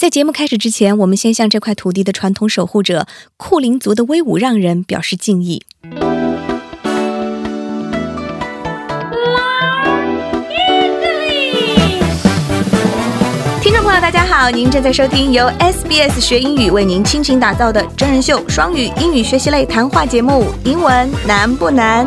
在节目开始之前，我们先向这块土地的传统守护者库林族的威武让人表示敬意。听众朋友，大家好，您正在收听由 SBS 学英语为您倾情打造的真人秀双语英语学习类谈话节目《英文难不难》。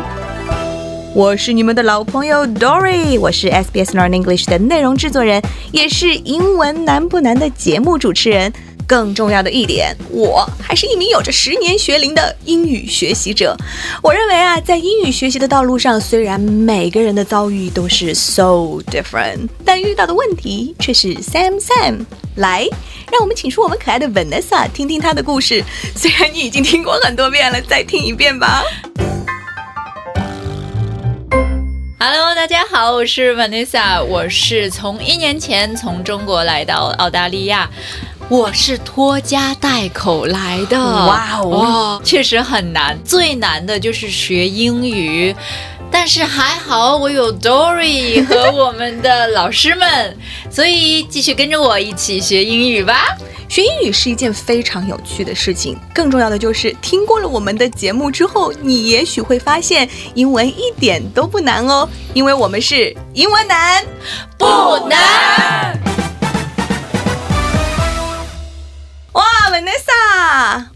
我是你们的老朋友 Dory，我是 SBS Learn English 的内容制作人，也是《英文难不难》的节目主持人。更重要的一点，我还是一名有着十年学龄的英语学习者。我认为啊，在英语学习的道路上，虽然每个人的遭遇都是 so different，但遇到的问题却是 same same。来，让我们请出我们可爱的 Vanessa，听听她的故事。虽然你已经听过很多遍了，再听一遍吧。Hello，大家好，我是 Vanessa，我是从一年前从中国来到澳大利亚，我是拖家带口来的。哇哦，确实很难，最难的就是学英语。但是还好，我有 Dory 和我们的老师们，所以继续跟着我一起学英语吧。学英语是一件非常有趣的事情，更重要的就是听过了我们的节目之后，你也许会发现英文一点都不难哦，因为我们是英文难不难。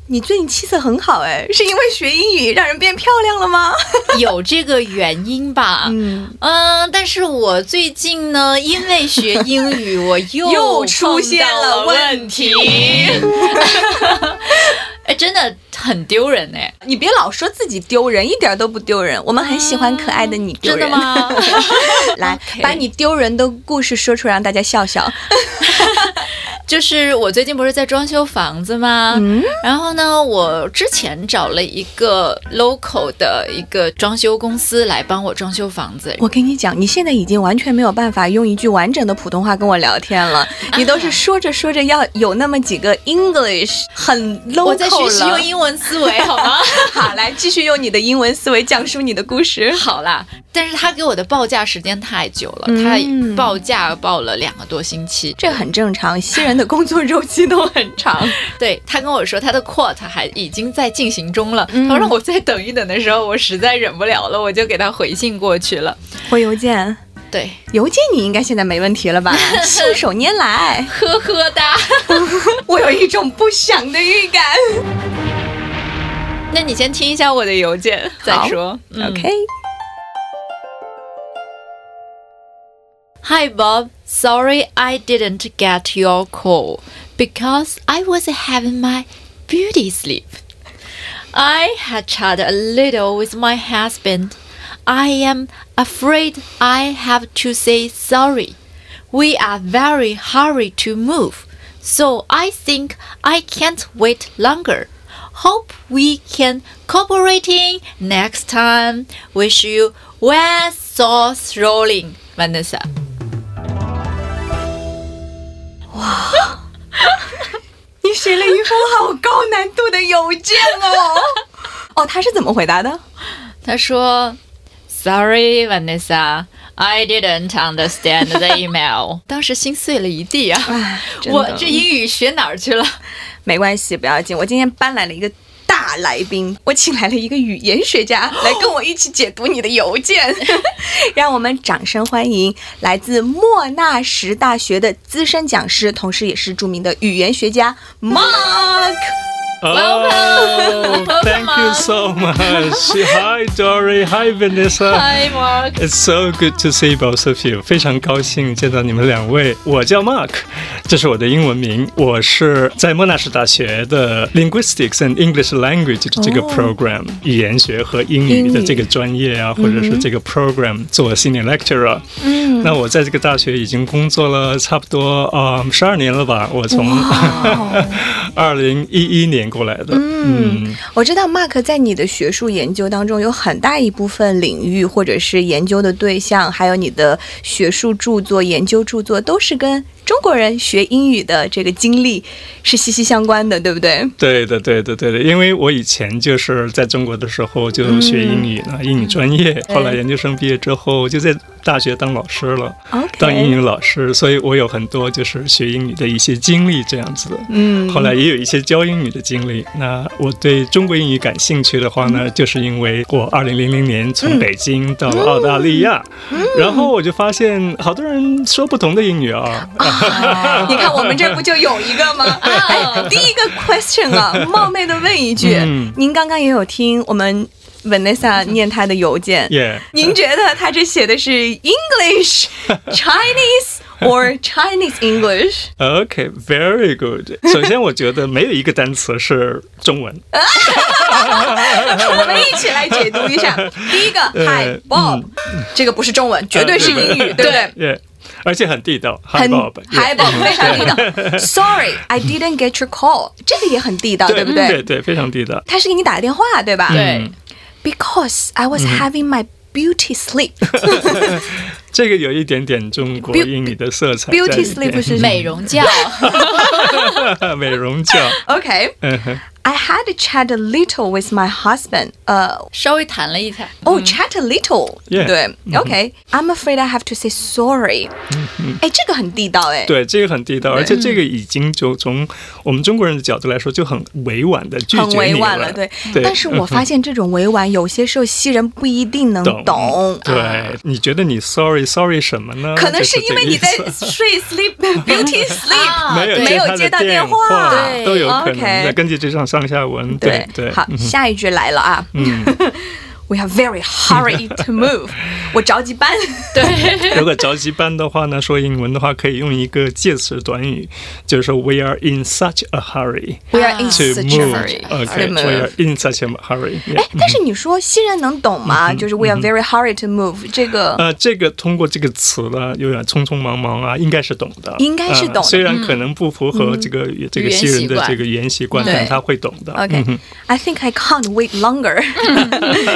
你最近气色很好哎，是因为学英语让人变漂亮了吗？有这个原因吧？嗯嗯，但是我最近呢，因为学英语，我又 又出现了问题。哎，真的很丢人哎！你别老说自己丢人，一点都不丢人。我们很喜欢可爱的你，真的吗？来，把你丢人的故事说出来，让大家笑笑。就是我最近不是在装修房子吗？嗯，然后呢，我之前找了一个 local 的一个装修公司来帮我装修房子。我跟你讲，你现在已经完全没有办法用一句完整的普通话跟我聊天了，你都是说着说着要有那么几个 English 很 local 我在学习用英文思维，好吗？好，来继续用你的英文思维讲述你的故事。好啦，但是他给我的报价时间太久了，他报价报了两个多星期，这很正常，新人。的工作周期都很长，对他跟我说他的 quote 还已经在进行中了，他让我再等一等的时候，我实在忍不了了，我就给他回信过去了，回邮件，对，邮件你应该现在没问题了吧？信手拈来，呵呵哒，我有一种不祥的预感。那你先听一下我的邮件再说，OK。Hi Bob, sorry I didn't get your call because I was having my beauty sleep. I had chatted a little with my husband. I am afraid I have to say sorry. We are very hurried to move, so I think I can't wait longer. Hope we can cooperating next time. Wish you well sauce rolling, Vanessa. 哇，你写了一封好高难度的邮件哦！哦，他是怎么回答的？他说：“Sorry, Vanessa, I didn't understand the email。”当时心碎了一地啊！我这英语学哪儿去了？没关系，不要紧，我今天搬来了一个。大来宾，我请来了一个语言学家来跟我一起解读你的邮件，让我们掌声欢迎来自莫纳什大学的资深讲师，同时也是著名的语言学家 Mark。Welcome. Thank you so much. Hi, Dory. Hi, Vanessa. Hi, Mark. It's so good to see both of you. 非常高兴见到你们两位。我叫 Mark，这是我的英文名。我是在莫纳什大学的 Linguistics and English Language 的这个 program，、oh. 语言学和英语的这个专业啊，或者是这个 program 做 senior lecturer。嗯，那我在这个大学已经工作了差不多啊十二年了吧。我从二零一一年。 过来的，嗯，我知道 Mark 在你的学术研究当中有很大一部分领域或者是研究的对象，还有你的学术著作、研究著作都是跟中国人学英语的这个经历是息息相关的，对不对？对的，对的，对的，因为我以前就是在中国的时候就学英语呢，英语专业，后来研究生毕业之后就在大学当老师了当英语老师，所以我有很多就是学英语的一些经历这样子的。嗯后来也有一些教英语的经历。那我对中国英语感兴趣的话呢，就是因为我二零零零年从北京到了澳大利亚，然后我就发现好多人说不同的英语啊。你看我们这不就有一个吗？哎，第一个 question 啊，冒昧的问一句，嗯您刚刚也有听我们 Vanessa 念他的邮件，耶、您觉得他这写的是 English、Chinese or Chinese English？OK, very good. 首先，我觉得没有一个单词是中文。我们一起来解读一下。第一个呃 Hi Bob，这个不是中文，绝对是英语，对不对？耶，而且很地道。Hi 很 Bob. Hi Bob，非常地道。Sorry, I didn't get your call，这个也很地道，对不对？对对，非常地道。他是给你打的电话，对吧？对，Because I was mm-hmm. having my beauty sleep. 这个有一点点中国英语的色彩 Beauty。sleep 是美容觉，美容觉。OK. 嗯哼 I had chat a little with my husband. 呃、稍微谈了一下。哦、c h a little. Yeah. 对，OK. I'm afraid I have to say sorry. 哎，这个很地道哎。对，这个很地道，而且这个已经就从我们中国人的角度来说，就很委婉的拒绝很你委婉了，对。但是我发现这种委婉，有些时候西人不一定能懂懂。对，你觉得你 sorry sorry 什么呢？可能是因为你在睡 sleep beauty sleep，啊没有没有接到电话，对都有可能。根据这上上下文，对对，好，嗯下一句来了啊。嗯 We are very hurried to move 。我着急搬。对，如果着急搬的话呢，说英文的话可以用一个介词短语，就是说 We are in such a hurry We are in to such a move. hurry OK, to we are move。 in such a hurry. 哎 Yeah.，但是你说西人能懂吗？就是 We are very hurried to move 这个。呃，这个通过这个词呢，有点匆匆忙忙啊，应该是懂的，应该是懂的呃虽然可能不符合这个、这个语言西人习惯的这个语言习惯，对但他会懂的。 OK，I、嗯哼 think I can't wait longer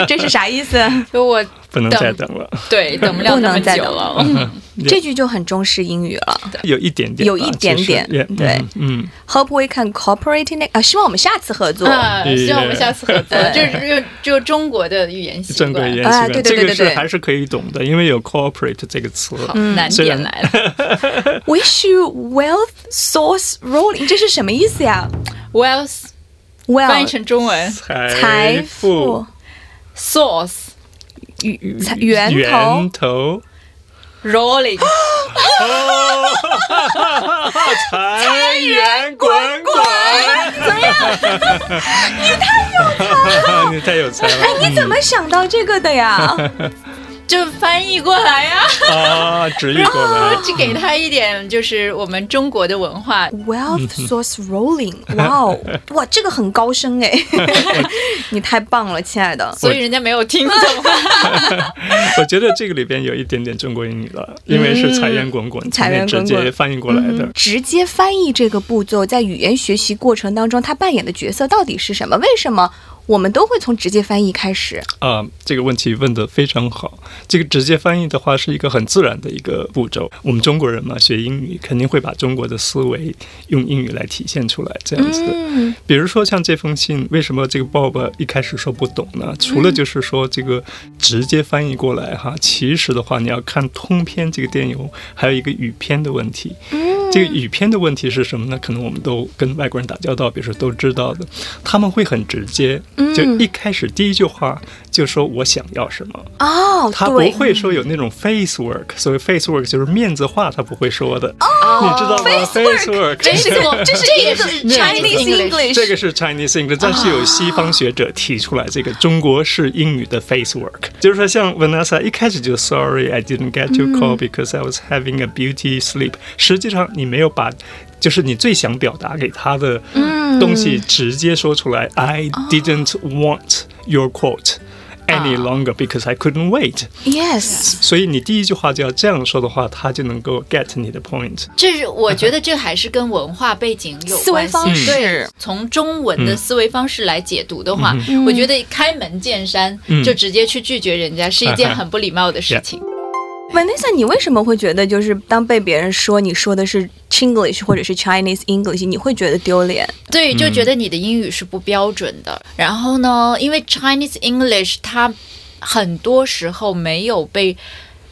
。这 是啥意思？就我不能再等了，对等不了那么久了。嗯。这句就很中式英语了。有一点点，有一点点对。嗯，嗯。Hope we can cooperate in it。啊，希望我们下次合作。啊，希望我们下次合作，就是就就中国的语言习正规语言习惯，这个对对对对对。是还是可以懂的，因为有 cooperate 这个词。好难点来了。Wish you wealth source rolling，这是什么意思呀？Wealth 翻译成中文。财富，source 源头源头 rolling，财源滚滚，怎么样？你太有才了你太有才了！哎，你怎么想到这个的呀？就翻译过来呀。啊，直译过来我。只给他一点，就是我们中国的文化。Wealth source rolling，哇哦，哇，这个很高深哎，你太棒了，亲爱的。所以人家没有听懂。我觉得这个里边有一点点中国英语了，因为是财源滚滚，财源直滚滚接翻译过来的。直接翻译这个步骤在语言学习过程当中，它扮演的角色到底是什么？为什么我们都会从直接翻译开始？啊，这个问题问得非常好。这个直接翻译的话是一个很自然的一个步骤。我们中国人嘛，学英语肯定会把中国的思维用英语来体现出来，这样子的。嗯比如说像这封信，为什么这个 Bob 一开始说不懂呢？除了就是说这个直接翻译过来哈，其实的话你要看通篇这个电邮，还有一个语篇的问题。这个语篇的问题是什么呢？可能我们都跟外国人打交道，比如说都知道的，他们会很直接，就一开始第一句话就说我想要什么，哦，他不，会说有那种 face work，所谓 face work 就是面子话，他不会说的哦，你知道吗 face work 这是个这是这也是 Chinese English English，这个是 Chinese English，但是有西方学者提出来这个中国式英语的 face work，就是说像 Vanessa 一开始就 Sorry I didn't get your call because I was having a beauty sleep，实际上你没有把。就是你最想表达给他的东西直接说出来、i didn't want your quote any longer because I couldn't wait。yes，所以你第一句话就要这样说的话，他就能够 get 你的 point。这是我觉得这还是跟文化背景有思维关系。方式对，从中文的思维方式来解读的话，我觉得开门见山、嗯就直接去拒绝人家是一件 很不礼貌的事情。Vanessa，你为什么会觉得就是当被别人说你说的是 Chinglish 或者是 Chinese English，你会觉得丢脸？对，就觉得你的英语是不标准的。然后呢，因为 Chinese English 它很多时候没有被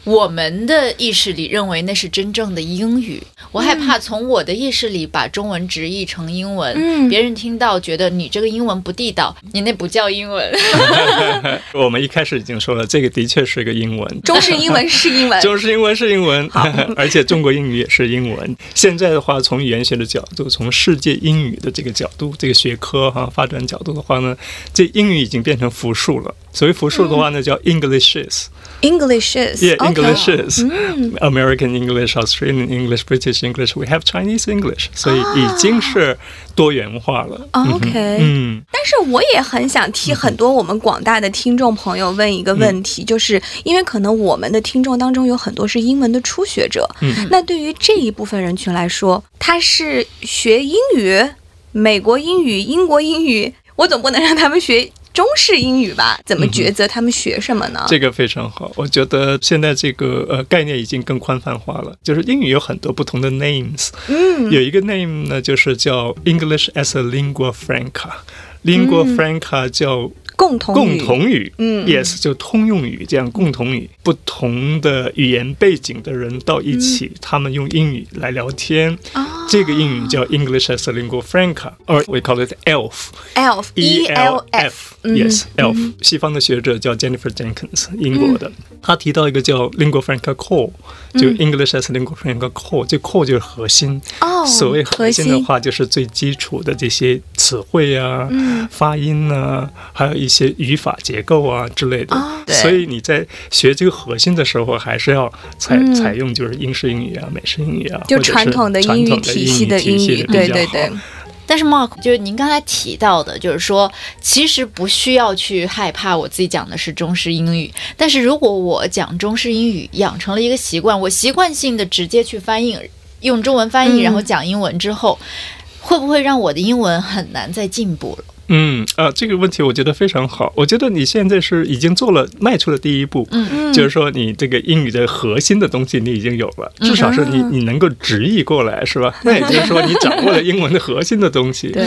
我们的意识里认为那是真正的英语。我害怕从我的意识里把中文直译成英文，嗯别人听到觉得你这个英文不地道，你那不叫英文。我们一开始已经说了，这个的确是个英文。中式英文是英文，中式英文是英文，而且中国英语也是英文。现在的话，从语言学的角度，从世界英语的这个角度，这个学科哈、发展角度的话呢，这英语已经变成复数了。所谓复数的话呢，叫 Englishes。Englishes. Yeah, Englishes. American English, Australian English, British English. We have Chinese English. 所以已经是多元化了。OK，嗯，但是我也很想替很多我们广大的听众朋友问一个问题，就是因为可能我们的听众当中有很多是英文的初学者，嗯那对于这一部分人群来说，他是学英语、美国英语、英国英语，我总不能让他们学中式英语吧？怎么抉择他们学什么呢？这个非常好。我觉得现在这个呃概念已经更宽泛化了，就是英语有很多不同的 names。嗯有一个 name 呢，就是叫 English as a lingua franca。lingua franca 叫共共同语同语，嗯 y e s 就通用语这样共同语，不同的语言背景的人到一起，他们用英语来聊天，哦这个英语叫 English as a lingua franca，or we call it ELF。elf e l f Yes, elf。西方的学者叫 Jennifer Jenkins，英国的，他提到一个叫 lingua franca core，就 English as lingua franca core，这 core 就是核心。哦所谓核心的话，就是最基础的这些词汇啊、发音啊，还有一些语法结构啊之类的。哦。所以你在学这个核心的时候，还是要采、嗯。采用就是英式英语啊、美式英语啊，就或者传统的英语体系的的英语，对对对。但是 Mark，就是您刚才提到的，就是说，其实不需要去害怕我自己讲的是中式英语，但是如果我讲中式英语养成了一个习惯，我习惯性的直接去翻译，用中文翻译，嗯。然后讲英文之后，会不会让我的英文很难再进步了？嗯啊，这个问题我觉得非常好。我觉得你现在是已经做了迈出了第一步，嗯就是说你这个英语的核心的东西你已经有了，至少是你你能够直译过来，是吧？那也就是说你掌握了英文的核心的东西。对。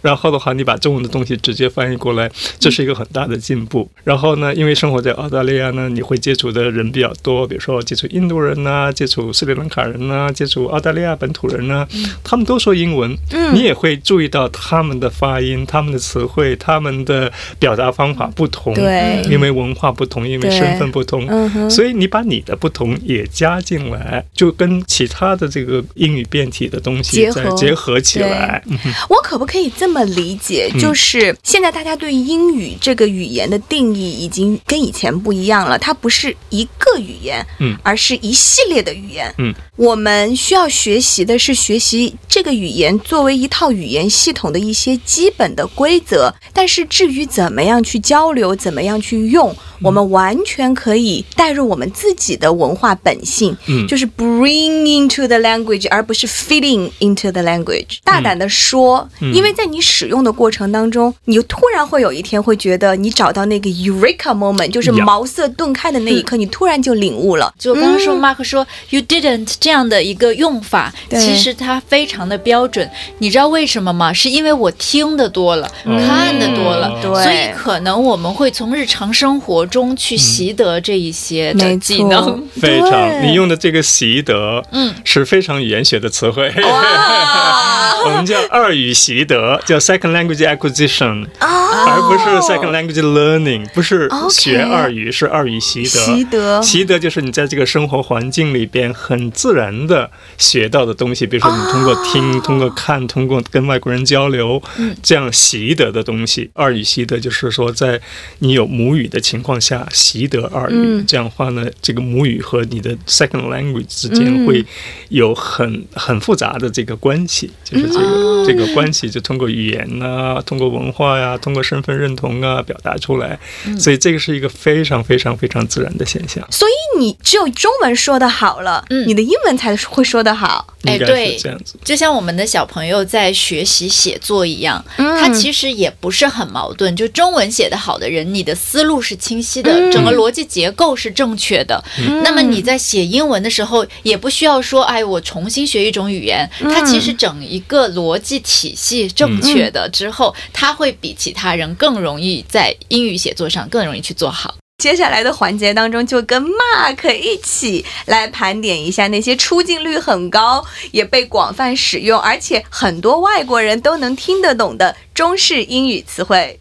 然后的话，你把中文的东西直接翻译过来，这是一个很大的进步。然后呢，因为生活在澳大利亚呢，你会接触的人比较多，比如说接触印度人呐、接触斯里兰卡人呐、接触澳大利亚本土人呐、他们都说英文，嗯你也会注意到他们的发音、他们的词汇、他们的表达方法不同，对。因为文化不同，因为身份不同，所以你把你的不同也加进来，就跟其他的这个英语变体的东西结合。再结合起来。嗯我可不可以这么理解？嗯。就是现在大家对英语这个语言的定义已经跟以前不一样了，它不是一个语言，嗯。而是一系列的语言。嗯，我们需要学习的是学习这个语言作为一套语言系统的一些基本的规则，但是至于怎么样去交流，怎么样去用，我们完全可以带入我们自己的文化本性，嗯。就是 bring into the language，而不是 fitting into the language。大胆的说，嗯。因为在你使用的过程当中，你突然会有一天会觉得你找到那个 eureka moment，就是茅塞顿开的那一刻，你突然就领悟了。就刚刚说，Mark 说、you didn't 这样的一个用法，其实它非常的标准。你知道为什么吗？是因为我听的多了，看的多了，所以可能我们会从日常生活中去习得这一些的技能。非常，你用的这个习得，嗯，是非常语言学的词汇。哇。我们叫二语习得，叫 second language acquisition，、啊而不是 second language learning，不是学二语，是二语习得。习得。习得就是你在这个生活环境里边很自然的学到的东西，比如说你通过听、通过看、通过跟外国人交流，这样习得的东西。二语习得就是说，在你有母语的情况下习得二语，嗯这样的话呢，这个母语和你的 second language 之间嗯会有很很复杂的这个关系，就是这个、这个关系就通过语言呐、通过文化呀、通过身份认同啊表达出来，所以这个是一个非常非常非常自然的现象。所以你只有中文说的好了，嗯你的英文才会说得好。哎对这样子。就像我们的小朋友在学习写作一样，嗯他其其实也不是很矛盾。就中文写得好的人，你的思路是清晰的，嗯整个逻辑结构是正确的。那么你在写英文的时候，也不需要说，哎，我重新学一种语言。它其实整一个逻辑体系正确的之后，它会比其他人更容易在英语写作上更容易去做好。接下来的环节当中，就跟 Mark 一起来盘点一下那些出镜率很高、也被广泛使用，而且很多外国人都能听得懂的中式英语词汇。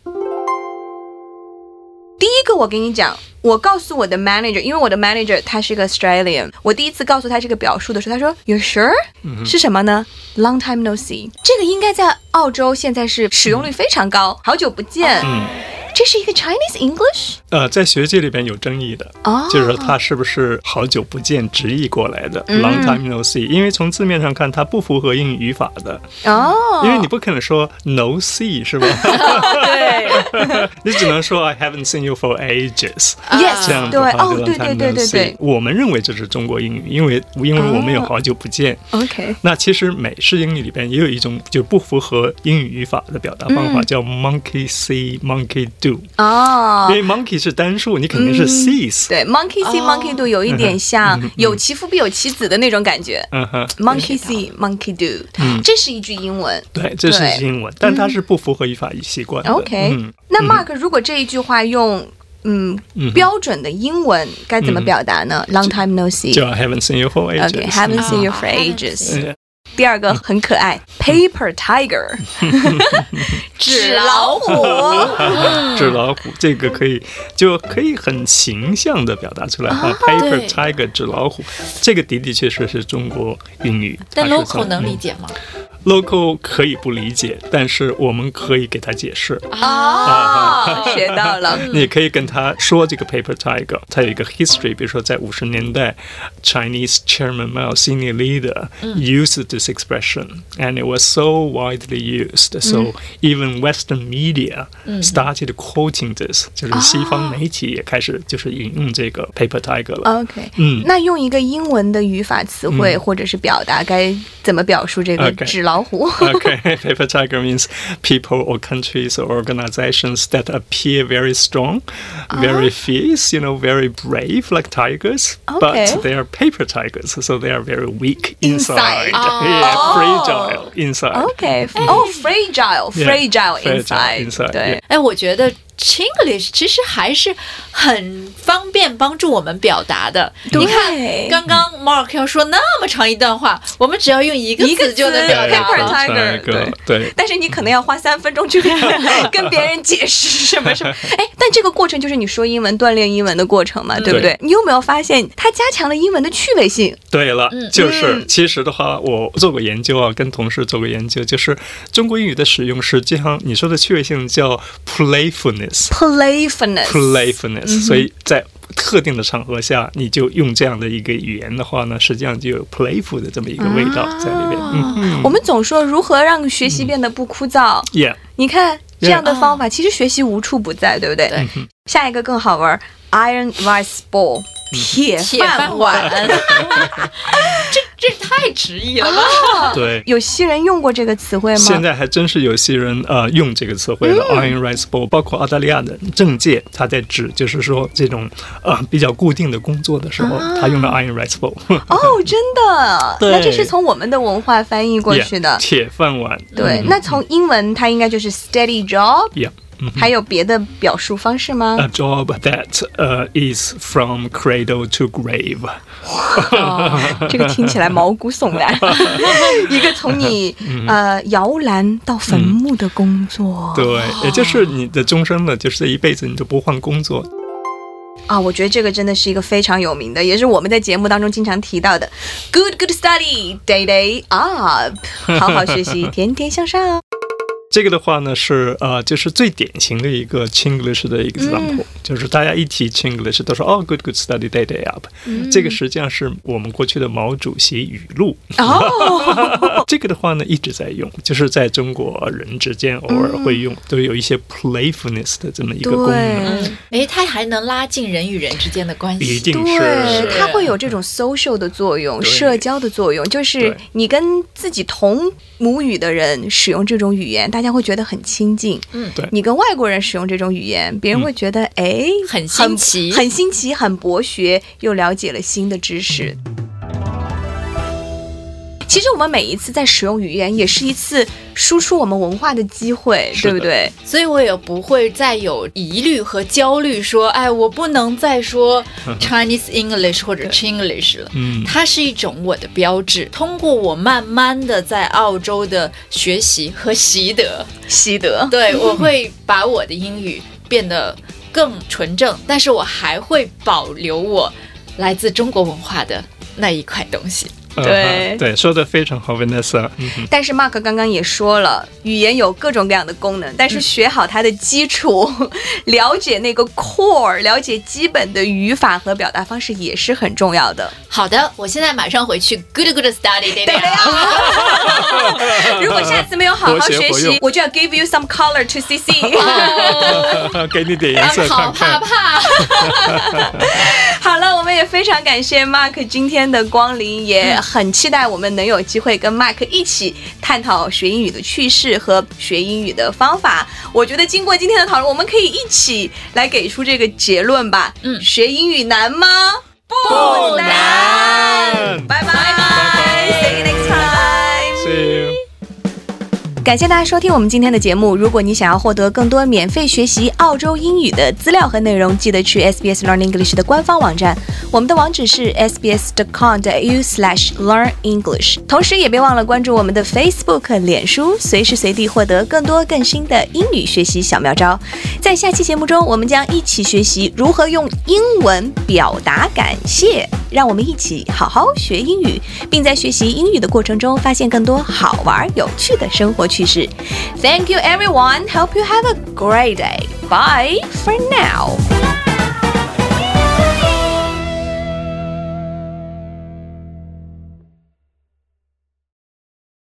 第一个，我给你讲，我告诉我的 manager，因为我的 manager 他是个 Australian，我第一次告诉他这个表述的时候，他说 You sure？、是什么呢？Long time no see，这个应该在澳洲现在是使用率非常高，好久不见。嗯，这是一个 Chinese English 呃，在学界里边有争议的，哦。就是说它是不是好久不见直译过来的、嗯。L o n g time no see，因为从字面上看，它不符合英语语法的，哦，因为你不可能说 no see 是吧？对。你只能说 I haven't seen you for ages。，yes，这样对，的话就哦，对对对对对。我们认为这是中国英语，因为因为我们有好久不见。，OK，那其实美式英语里边也有一种就不符合英语语法的表达方法，叫 monkey see monkey do。哦。因，为 monkey 是单数，你肯定是 sees。对，monkey see 哦 monkey do 有一点像有其父必有其子的那种感觉。嗯哼，Monkey see, monkey do，这是一句英文。对，这是英文，但它是不符合语法习惯的。OK，嗯，那 Mark 如果这一句话用嗯嗯标准的英文该怎么表达呢？Long time no see。就 I haven't seen you for ages。OK，haven't seen you 哦 for haven't ages。seen 嗯第二个很可爱，paper tiger，纸老虎。纸老虎这个可以就可以很形象的表达出来哈、对 Paper tiger 纸老虎，这个的的确确是中国英语。但 local 能理解吗？Local 可以不理解，但是我们可以给他解释。哦，学到了。你可以跟他说这个 paper tiger，它有一个 history，比如说在五十年代，Chinese chairman Mao senior leader used this expression and it was so widely used, so even Western media started quoting this，就是西方媒体也开始就是引用这个 paper tiger 了。OK，嗯那用一个英文的语法词汇或者是表达，该怎么表述这个纸老 虎？ okay, paper tiger means people or countries or organizations that appear very strong, very fierce, you know, very brave like tigers, Okay. but they are paper tigers, so they are very weak inside. Inside. Yeah, Oh. fragile inside. OK，哦，fragile，fragile fragile inside， inside，对 yeah，哎，我觉得 Chinglish 其实还是很方便帮助我们表达的。你看，刚刚 Mark 要说那么长一段话，我们只要用一个一个词就能表达了。tiger，对对。但是你可能要花三分钟去跟别人解释什么什么。哎，但这个过程就是你说英文、锻炼英文的过程嘛，对不对？你有没有发现它加强了英文的趣味性？对了，嗯就是嗯其实的话，我做过研究啊，跟同事做过研究，就是中国英语的使用，实际上你说的趣味性叫 playfulness。Playfulness，playfulness，、所以在特定的场合下，你就用这样的一个语言的话呢，实际上就有 playful 的这么一个味道在里面。我们总说如何让学习变得不枯燥，，Yeah，你看这样的方法，其实学习无处不在，对不对？对下一个更好玩，iron rice ball，铁铁饭饭碗。碗，这这太直译了吧？对。有西人用过这个词汇吗？现在还真是有些人呃用这个词汇的、iron rice bowl，包括澳大利亚的政界，他在指就是说这种呃比较固定的工作的时候，他用了 iron rice bowl。哦，真的，对那这是从我们的文化翻译过去的。铁饭碗。对，那从英文它应该就是 steady job，Yeah，嗯还有别的表述方式吗？A job that uh, is from cradle to grave。这个听起来毛骨悚然，一个从你呃摇篮到坟墓的工作。对，也就是你的终身呢，就是这一辈子你都不换工作。啊，我觉得这个真的是一个非常有名的，也是我们在节目当中经常提到的。Good, good study, day day up，好好学习，天天向上。这个的话呢是呃，就是最典型的一个 Chinglish 的 example，、就是大家一提 Chinglish 都说哦，good good study day day up，、这个实际上是我们过去的毛主席语录。哦，这个的话呢一直在用，就是在中国人之间偶尔会用，都有一些 playfulness 的这么一个功能，对。哎，它还能拉近人与人之间的关系。一定对，是它会有这种 social 的作用，社交的作用，就是你跟自己同母语的人使用这种语言，大家家会觉得很亲近。嗯对你跟外国人使用这种语言，别人会觉得哎、很新奇很新奇，很博学，又了解了新的知识。其实我们每一次在使用语言，也是一次输出我们文化的机会，对不对？所以我也不会再有疑虑和焦虑，说，哎，我不能再说 Chinese English 或者 Chinglish 了。嗯，它是一种我的标志。通过我慢慢的在澳洲的学习和习得，习得，对我会把我的英语变得更纯正，但是我还会保留我来自中国文化的那一块东西。呃 对对，说的非常好，Vanessa。嗯但是 Mark 刚刚也说了，语言有各种各样的功能，但是学好它的基础，了解那个 core，了解基本的语法和表达方式也是很重要的。好的，我现在马上回去 good good study，对对 如果下次没有好好学习，我就要 give you some color to CC。给你点颜色好看怕。怕。好了，我们也非常感谢 Mark 今天的光临，也很期待我们能有机会跟 Mark 一起探讨学英语的趣事和学英语的方法。我觉得经过今天的讨论，我们可以一起来给出这个结论吧。嗯学英语难吗？不难拜拜感谢大家收听我们今天的节目。如果你想要获得更多免费学习澳洲英语的资料和内容，记得去 SBS Learn English 的官方网站，我们的网址是 sbs.com.au/learn-english。同时，也别忘了关注我们的 Facebook、脸书，随时随地获得更多更新的英语学习小妙招。在下期节目中，我们将一起学习如何用英文表达感谢。让我们一起好好学英语，并在学习英语的过程中发现更多好玩有趣的生活趣事。Thank you, everyone. Hope you have a great day. Bye for now.